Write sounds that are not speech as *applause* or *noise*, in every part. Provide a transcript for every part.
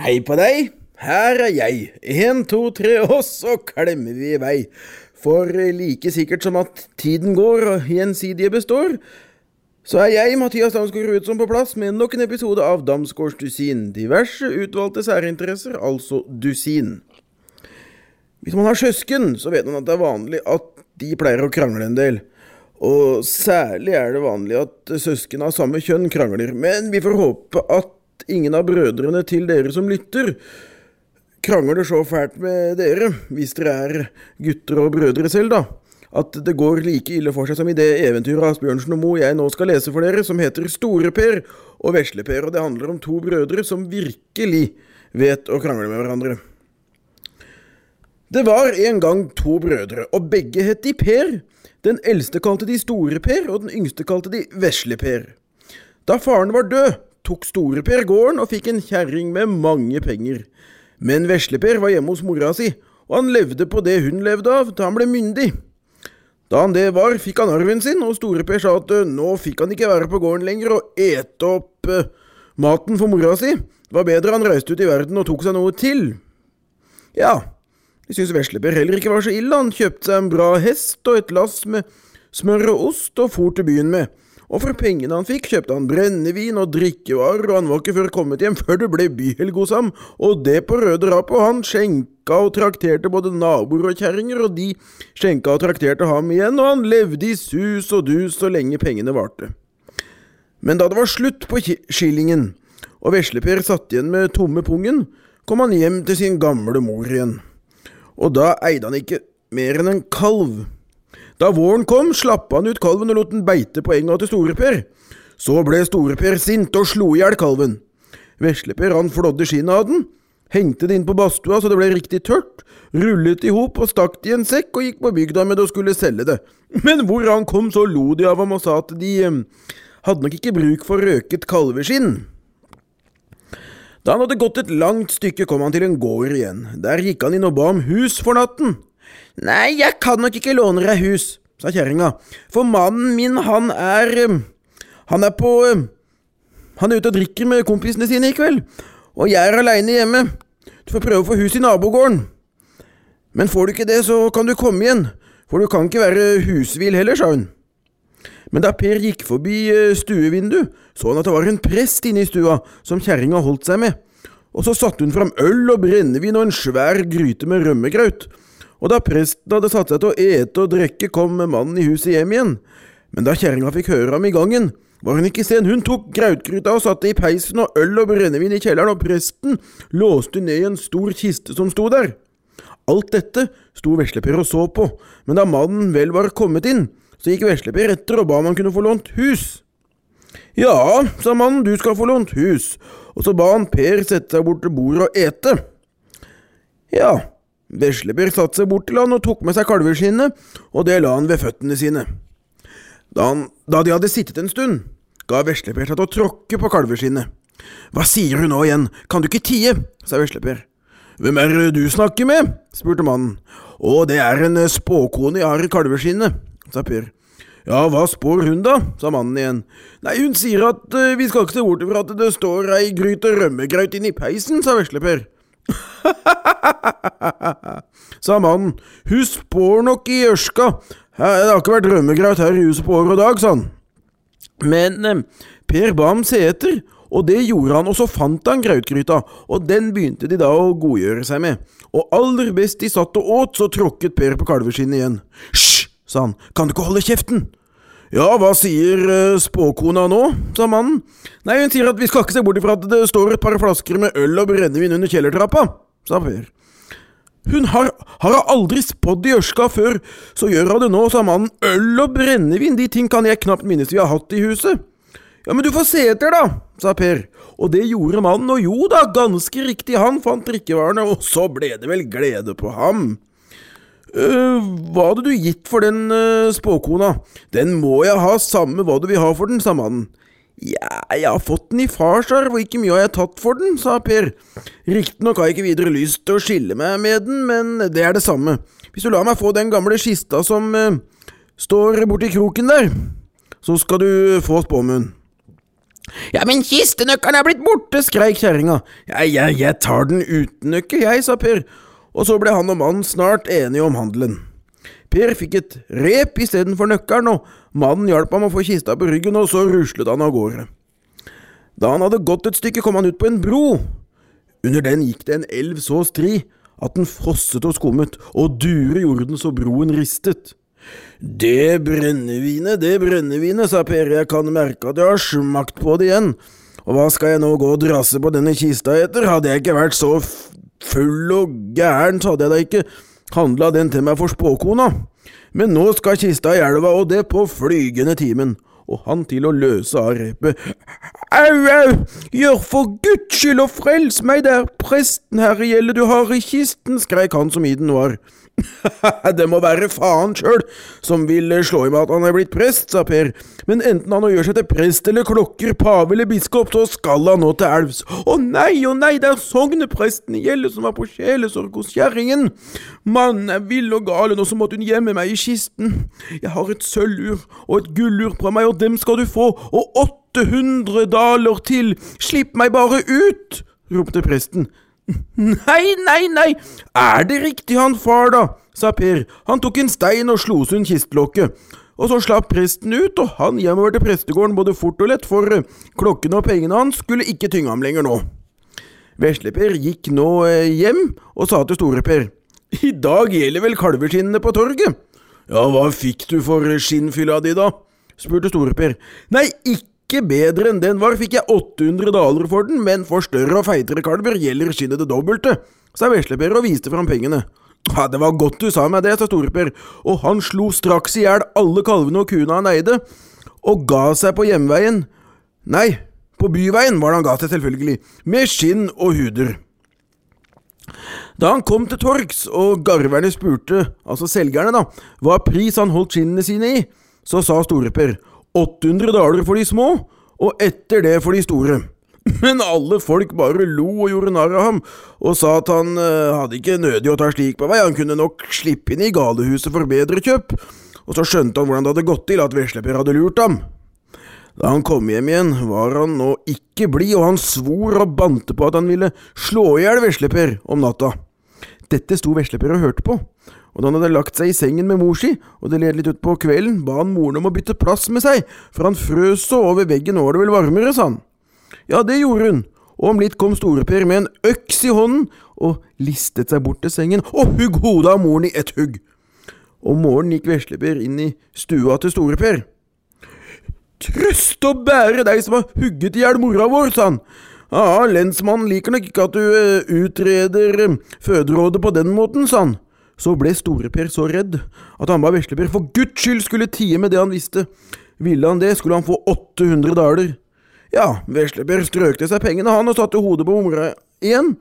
Hei på deg, her er jeg. En, to, tre, og så klemmer vi i vei. For like sikkert som at tiden går og gjensidige består, så er jeg, Mathias Damsgaard Ruudson, på plass med nok en episode av Damsgaards dusin. Diverse utvalgte særinteresser, altså dusin. Hvis man har søsken, så vet man at det er vanlig at de pleier å krangle en del. Og særlig er det vanlig at søsken av samme kjønn krangler. Men vi får håpe at ingen av brødrene til dere som lytter, krangler så fælt med dere, hvis dere er gutter og brødre selv, da, at det går like ille for seg som i det eventyret Asbjørnsen og Moe jeg nå skal lese for dere, som heter Store-Per og Vesle-Per, og det handler om to brødre som virkelig vet å krangle med hverandre. Det var en gang to brødre, og begge het de Per. Den eldste kalte de Store-Per, og den yngste kalte de Vesle-Per. Da faren var død, tok Store-Per gården og fikk en kjerring med mange penger. Men Vesle-Per var hjemme hos mora si, og han levde på det hun levde av da han ble myndig. Da han det var, fikk han arven sin, og Store-Per sa at nå fikk han ikke være på gården lenger og ete opp uh, maten for mora si. Det var bedre han reiste ut i verden og tok seg noe til. Ja, jeg syns Vesleper heller ikke var så ille. Han kjøpte seg en bra hest og et lass med smør og ost og for til byen med. Og for pengene han fikk, kjøpte han brennevin og drikkevarer, og han var ikke før kommet hjem før det ble byhelg hos ham, og det på røde rap, og han skjenka og trakterte både naboer og kjerringer, og de skjenka og trakterte ham igjen, og han levde i sus og dus så lenge pengene varte. Men da det var slutt på skillingen, og Vesleper satt igjen med tomme pungen, kom han hjem til sin gamle mor igjen og da eide han ikke mer enn en kalv. Da våren kom, slappa han ut kalven og lot den beite på enga til Store-Per. Så ble Store-Per sint og slo i hjel kalven. Vesle-Per han flådde skinnet av den, hengte det inn på badstua så det ble riktig tørt, rullet i hop og stakk det i en sekk og gikk på bygda med det og skulle selge det. Men hvor han kom, så lo de av ham og sa at de eh, hadde nok ikke bruk for røket kalveskinn. Da han hadde gått et langt stykke, kom han til en gård igjen. Der gikk han inn og ba om hus for natten. Nei, jeg kan nok ikke låne deg hus, sa kjerringa, for mannen min, han er um, Han er på um, Han er ute og drikker med kompisene sine i kveld, og jeg er aleine hjemme. Du får prøve å få hus i nabogården. Men får du ikke det, så kan du komme igjen, for du kan ikke være husvill heller, sa hun. Men da Per gikk forbi eh, stuevinduet, så han at det var en prest inne i stua som kjerringa holdt seg med. Og så satte hun fram øl og brennevin og en svær gryte med rømmegraut. Og da presten hadde satt seg til å ete og drikke, kom mannen i huset hjem igjen. Men da kjerringa fikk høre ham i gangen, var hun ikke sen. Hun tok grautgryta og satte i peisen og øl og brennevin i kjelleren, og presten låste ned i en stor kiste som sto der. Alt dette sto Vesleper og så på, men da mannen vel var kommet inn, så gikk Vesleper etter og ba om han kunne få lånt hus. Ja, sa mannen, du skal få lånt hus, og så ba han Per sette seg bort til bordet og ete. Ja, Vesleper satte seg bort til han og tok med seg kalveskinnet, og det la han ved føttene sine. Da, han, da de hadde sittet en stund, ga Veslebjørg seg til å tråkke på kalveskinnet. Hva sier hun nå igjen, kan du ikke tie? sa Vesleper. Hvem er det du snakker med? spurte mannen. Å, det er en spåkone jeg har i kalveskinnet sa Per. Ja, hva spår hun da? sa mannen igjen. Nei, hun sier at uh, vi skal ikke se bort ifra at det står ei gryte rømmegraut inni peisen, sa vesle-Per. *laughs* sa mannen. Hun spår nok i ørska. Det har ikke vært rømmegraut her i huset på år og dag, sa han. Men eh, Per ba ham se etter, og det gjorde han, og så fant han grautgryta, og den begynte de da å godgjøre seg med. Og aller best de satt og åt, så tråkket Per på kalveskinnet igjen. Hysj! sa han, kan du ikke holde kjeften? Ja, hva sier uh, spåkona nå? sa mannen. Nei, hun sier at vi skal ikke se bort ifra at det står et par flasker med øl og brennevin under kjellertrappa, sa Per. Hun har, har aldri spådd i ørska før, så gjør hun det nå, sa mannen. Øl og brennevin, de ting kan jeg knapt minnes vi har hatt i huset. Ja, men du får se etter, da, sa Per. Og det gjorde mannen, og jo da, ganske riktig, han fant drikkevarene, og så ble det vel glede på ham. Uh, hva hadde du gitt for den uh, spåkona? Den må jeg ha, samme hva du vil ha for den, sa mannen. Ja, jeg har fått den i farsarv, og ikke mye har jeg tatt for den, sa Per. Riktignok har jeg ikke videre lyst til å skille meg med den, men det er det samme. Hvis du lar meg få den gamle kista som uh, står borti kroken der, så skal du få spåmunn. Ja, men kistenøkkelen er blitt borte, skreik kjerringa. Ja, jeg, jeg tar den uten nøkkel, jeg, sa Per, og så ble han og mannen snart enige om handelen. Per fikk et rep istedenfor nøkkelen, og mannen hjalp ham å få kista på ryggen, og så ruslet han av gårde. Da han hadde gått et stykke, kom han ut på en bro. Under den gikk det en elv så stri at den frosset og skummet, og dure den så broen ristet. Det brennevinet, det brennevinet, sa Per, jeg kan merke at jeg har smakt på det igjen. Og hva skal jeg nå gå og drasse på denne kista etter, hadde jeg ikke vært så full og gæren, hadde jeg da ikke handla den til meg for spåkona. Men nå skal kista i elva, og det på flygende timen og han til å løse av repet. Au, au, gjør for Guds skyld og frels meg, det er presten herre gjelde du har i kisten, skreik han som i den var. *laughs* det må være faen sjøl som vil slå i meg at han er blitt prest, sa Per, men enten han gjør seg til prest eller klokker, pave eller biskop, så skal han nå til elvs. Å nei, å nei, det er sognepresten i Gjelle som var på sjelesorg hos kjerringen. Mannen er vill og gal, og så måtte hun gjemme meg i kisten. Jeg har et sølvur og et gullur på meg, og dem skal du få, og 800 daler til, slipp meg bare ut, ropte presten. Nei, nei, nei, er det riktig han far, da? sa Per. Han tok en stein og slo sund kistelokket. Og så slapp presten ut, og han hjemover til prestegården både fort og lett, for klokken klokkene og pengene hans skulle ikke tynge ham lenger nå. Vesle-Per gikk nå eh, hjem og sa til Store-Per. I dag gjelder vel kalveskinnene på torget? Ja, hva fikk du for skinnfylla di, da? spurte Store-Per. Nei, ikke ikke bedre enn den var, fikk jeg 800 daler for den, men for større og feitere kalver gjelder skinnet det dobbelte, sa Vesleper og viste fram pengene. Ja, det var godt du sa meg det, sa Storeper, og han slo straks i hjel alle kalvene og kuene han eide, og ga seg på hjemveien. Nei, på byveien var det han ga seg, selvfølgelig, med skinn og huder. Da han kom til torgs og garverne spurte, altså selgerne, da, hva pris han holdt skinnene sine i, så sa Storeper 800 daler for de små, og etter det for de store. Men alle folk bare lo og gjorde narr av ham, og sa at han uh, hadde ikke nødig å ta slik på vei, han kunne nok slippe inn i galehuset for bedre kjøp, og så skjønte han hvordan det hadde gått til at vesleper hadde lurt ham. Da han kom hjem igjen, var han nå ikke blid, og han svor og bante på at han ville slå i hjel vesleper om natta. Dette sto vesleper og hørte på, og da han hadde lagt seg i sengen med mor si, og det led litt utpå kvelden, ba han moren om å bytte plass med seg, for han frøs så over veggen nå var det vel varmere, sa han. Ja, det gjorde hun, og om litt kom Store-Per med en øks i hånden og listet seg bort til sengen og hugg hodet av moren i ett hugg. Om morgenen gikk Vesleper inn i stua til Store-Per. Trøst å bære deg som har hugget i hjel mora vår, sa han. Ja, lensmannen liker nok ikke at du uh, utreder uh, føderådet på den måten, sa han. Så ble Store-Per så redd at han ba Vesle-Per for guds skyld skulle tie med det han visste. Ville han det, skulle han få 800 daler. Ja, Vesle-Per strøk til seg pengene, han, og satte hodet på mora igjen,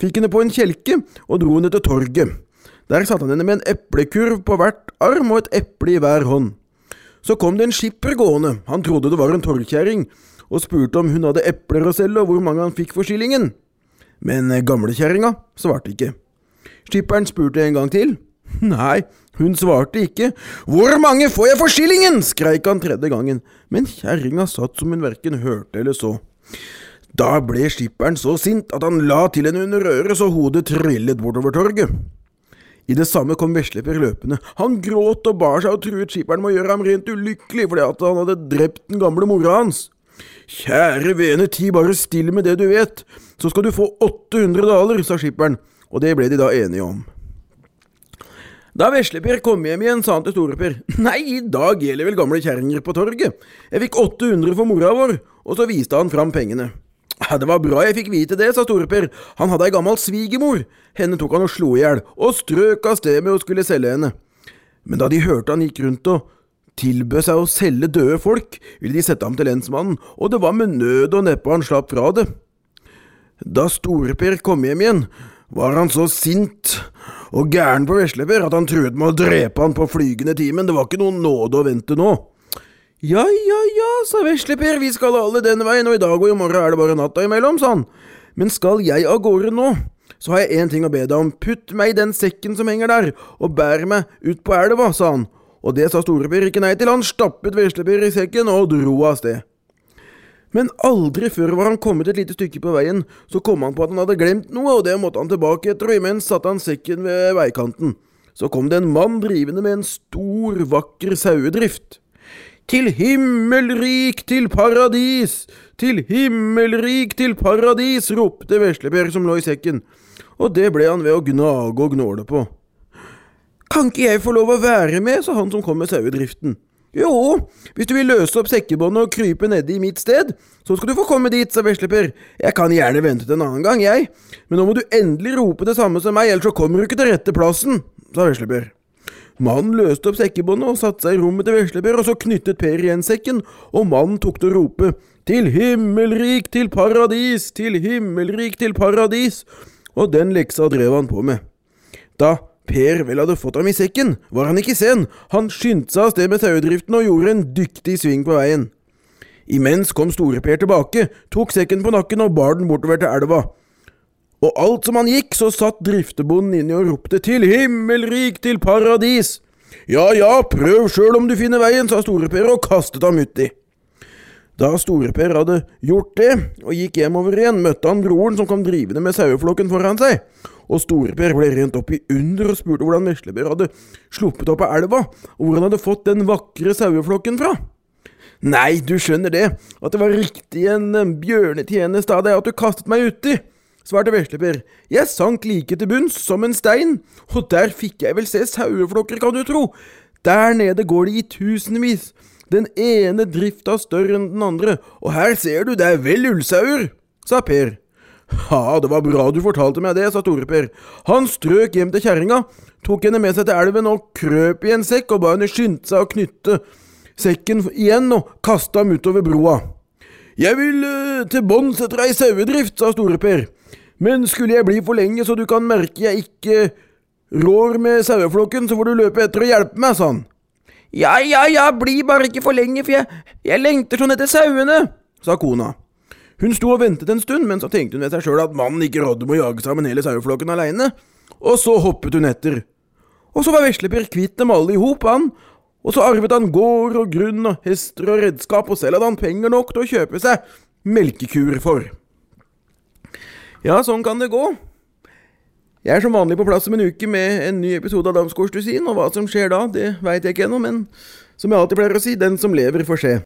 fikk henne på en kjelke og dro henne til torget. Der satte han henne med en eplekurv på hvert arm og et eple i hver hånd. Så kom det en skipper gående, han trodde det var en torgkjerring, og spurte om hun hadde epler å selge og hvor mange han fikk for skillingen. Men gamlekjerringa svarte ikke. Skipperen spurte en gang til. *laughs* Nei, hun svarte ikke. Hvor mange får jeg for skillingen? skreik han tredje gangen, men kjerringa satt som hun verken hørte eller så. Da ble skipperen så sint at han la til henne under øret så hodet trillet bortover torget. I det samme kom Vesleper løpende. Han gråt og bar seg og truet skipperen med å gjøre ham rent ulykkelig fordi han hadde drept den gamle mora hans. Kjære vene, ti bare stille med det du vet, så skal du få 800 daler, sa skipperen og det ble de da enige om. Da Vesleper kom hjem igjen, sa han til Storeper, nei, i dag gjelder vel gamle kjerringer på torget, jeg fikk 800 for mora vår, og så viste han fram pengene. Det var bra jeg fikk vite det, sa Storeper, han hadde ei gammel svigermor, henne tok han og slo i hjel, og strøk av sted med å skulle selge henne. Men da de hørte han gikk rundt og tilbød seg å selge døde folk, ville de sette ham til lensmannen, og det var med nød og neppe han slapp fra det. Da Storeper kom hjem igjen, var han så sint og gæren på Vesleper at han truet med å drepe han på flygende timen, det var ikke noen nåde å vente nå. Ja, ja, ja, sa Vesleper, vi skal alle den veien, og i dag og i morgen er det bare natta imellom, sa han. Men skal jeg av gårde nå, så har jeg én ting å be deg om, putt meg i den sekken som henger der, og bær meg ut på elva, sa han, og det sa Storeper ikke nei til, han stappet Vesleper i sekken og dro av sted. Men aldri før var han kommet et lite stykke på veien, så kom han på at han hadde glemt noe, og det måtte han tilbake etter, og imens satte han sekken ved veikanten. Så kom det en mann drivende med en stor, vakker sauedrift. Til himmelrik til paradis, til himmelrik til paradis, ropte Veslebjørg som lå i sekken, og det ble han ved å gnage og gnåle på. Kan ikke jeg få lov å være med, sa han som kom med sauedriften. Jo, hvis du vil løse opp sekkebåndet og krype nedi i mitt sted, så skal du få komme dit, sa vesleper. Jeg kan gjerne vente til en annen gang, jeg, men nå må du endelig rope det samme som meg, ellers så kommer du ikke til rette plassen, sa vesleper. Mannen løste opp sekkebåndet og satte seg i rommet til vesleper, og så knyttet Per igjen sekken, og mannen tok til å rope Til himmelrik til paradis, til himmelrik til paradis, og den leksa drev han på med. Da Per vel hadde fått ham i sekken, var han ikke sen, han skyndte seg av sted med sauedriften og gjorde en dyktig sving på veien. Imens kom Store-Per tilbake, tok sekken på nakken og bar den bortover til elva. Og alt som han gikk, så satt driftebonden inni og ropte til himmelrik til paradis. Ja ja, prøv sjøl om du finner veien, sa Store-Per og kastet ham uti. Da Store-Per hadde gjort det, og gikk hjemover igjen, møtte han broren som kom drivende med saueflokken foran seg og Store-Per ble rent opp i under og spurte hvordan Vesleber hadde sluppet opp av elva, og hvor han hadde fått den vakre saueflokken fra. Nei, du skjønner det, at det var riktig en bjørnetjeneste av deg at du kastet meg uti, svarte Vesleper. Jeg sank like til bunns som en stein, og der fikk jeg vel se saueflokker, kan du tro. Der nede går de i tusenvis, den ene drifta større enn den andre, og her ser du, det er vel ullsauer, sa Per. Ja, det var bra du fortalte meg det, sa Tore-Per. Han strøk hjem til kjerringa, tok henne med seg til elven og krøp i en sekk og ba henne skynde seg å knytte sekken igjen og kaste ham utover broa. Jeg vil uh, til bånns etter ei sauedrift, sa Store-Per, men skulle jeg bli for lenge så du kan merke jeg ikke rår med saueflokken, så får du løpe etter og hjelpe meg, sa han. Ja, ja, ja, bli bare ikke for lenge, for jeg, jeg lengter sånn etter sauene, sa kona. Hun sto og ventet en stund, men så tenkte hun ved seg sjøl at mannen ikke rådde med å jage sammen hele saueflokken aleine, og så hoppet hun etter. Og så var vesleper kvitt dem alle i hop, han, og så arvet han gård og grunn og hester og redskap, og selv hadde han penger nok til å kjøpe seg melkekuer for. Ja, sånn kan det gå. Jeg er som vanlig på plass om en uke med en ny episode av Damsgårdsdusin, og hva som skjer da, det veit jeg ikke ennå, men som jeg alltid pleier å si, den som lever får se.